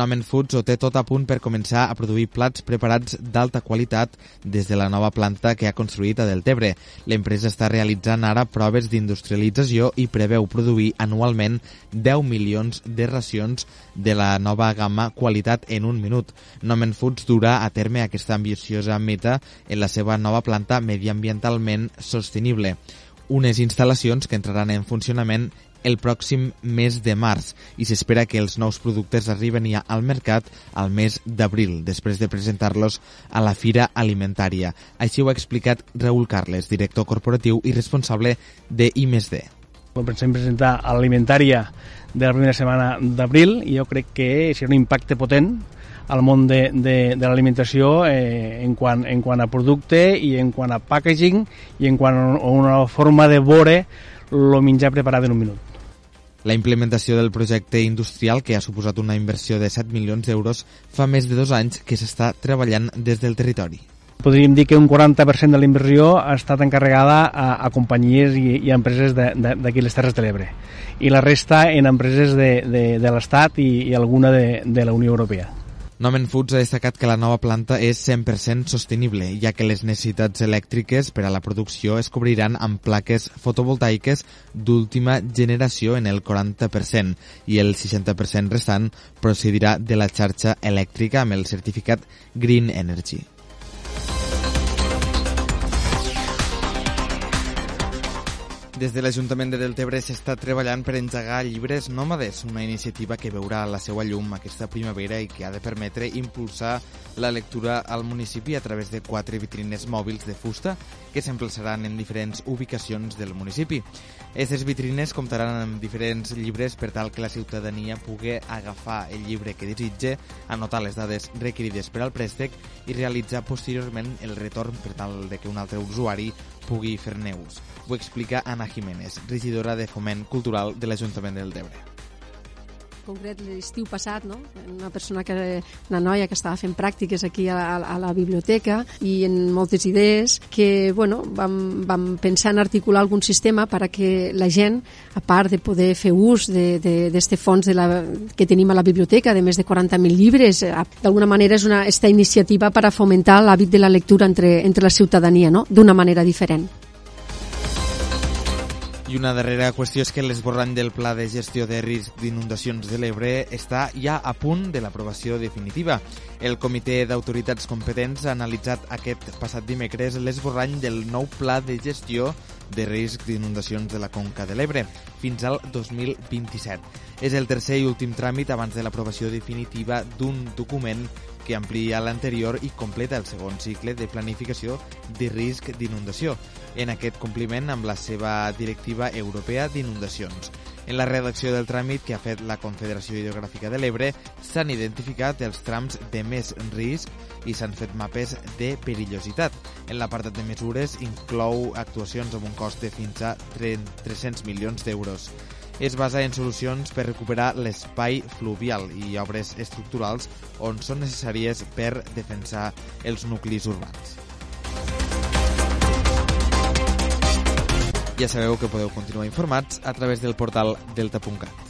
Nomen Foods ho té tot a punt per començar a produir plats preparats d'alta qualitat des de la nova planta que ha construït a Deltebre. L'empresa està realitzant ara proves d'industrialització i preveu produir anualment 10 milions de racions de la nova gamma qualitat en un minut. Nomen Foods durà a terme aquesta ambiciosa meta en la seva nova planta mediambientalment sostenible unes instal·lacions que entraran en funcionament el pròxim mes de març i s'espera que els nous productes arriben ja al mercat al mes d'abril, després de presentar-los a la Fira Alimentària. Així ho ha explicat Raül Carles, director corporatiu i responsable de I+D. Pensem presentar a l'alimentària de la primera setmana d'abril i jo crec que serà un impacte potent al món de, de, de l'alimentació eh, en, quant, en quant a producte i en quant a packaging i en quant a una forma de veure el menjar preparat en un minut. La implementació del projecte industrial, que ha suposat una inversió de 7 milions d'euros, fa més de dos anys que s'està treballant des del territori. Podríem dir que un 40% de la inversió ha estat encarregada a, a companyies i, i a empreses d'aquí les Terres de l'Ebre i la resta en empreses de, de, de l'Estat i, i alguna de, de la Unió Europea. Nomen Foods ha destacat que la nova planta és 100% sostenible, ja que les necessitats elèctriques per a la producció es cobriran amb plaques fotovoltaiques d'última generació en el 40% i el 60% restant procedirà de la xarxa elèctrica amb el certificat Green Energy. Des de l'Ajuntament de Deltebre s'està treballant per engegar llibres nòmades, una iniciativa que veurà la seva llum aquesta primavera i que ha de permetre impulsar la lectura al municipi a través de quatre vitrines mòbils de fusta que s'emplaçaran en diferents ubicacions del municipi. Aquestes vitrines comptaran amb diferents llibres per tal que la ciutadania pugui agafar el llibre que desitge, anotar les dades requerides per al préstec i realitzar posteriorment el retorn per tal de que un altre usuari pugui fer-ne ús. Ho explica Ana Jiménez, regidora de Foment Cultural de l'Ajuntament del Debre concret l'estiu passat, no? una persona que, una noia que estava fent pràctiques aquí a, a, a la biblioteca i en moltes idees que bueno, vam, vam pensar en articular algun sistema per a que la gent, a part de poder fer ús d'aquest fons de la, que tenim a la biblioteca, de més de 40.000 llibres, d'alguna manera és una, esta iniciativa per a fomentar l'hàbit de la lectura entre, entre la ciutadania, no? d'una manera diferent. I una darrera qüestió és que l'esborrany del Pla de Gestió de Risc d'Inundacions de l'Ebre està ja a punt de l'aprovació definitiva. El Comitè d'Autoritats Competents ha analitzat aquest passat dimecres l'esborrany del nou Pla de Gestió de risc d'inundacions de la Conca de l'Ebre fins al 2027. És el tercer i últim tràmit abans de l'aprovació definitiva d'un document que amplia l'anterior i completa el segon cicle de planificació de risc d'inundació en aquest compliment amb la seva directiva europea d'inundacions. En la redacció del tràmit que ha fet la Confederació Hidrogràfica de l'Ebre s'han identificat els trams de més risc i s'han fet mapes de perillositat. En l'apartat de mesures inclou actuacions amb un cost de fins a 300 milions d'euros. Es basa en solucions per recuperar l'espai fluvial i obres estructurals on són necessàries per defensar els nuclis urbans. Ja sabeu que podeu continuar informats a través del portal delta.cat.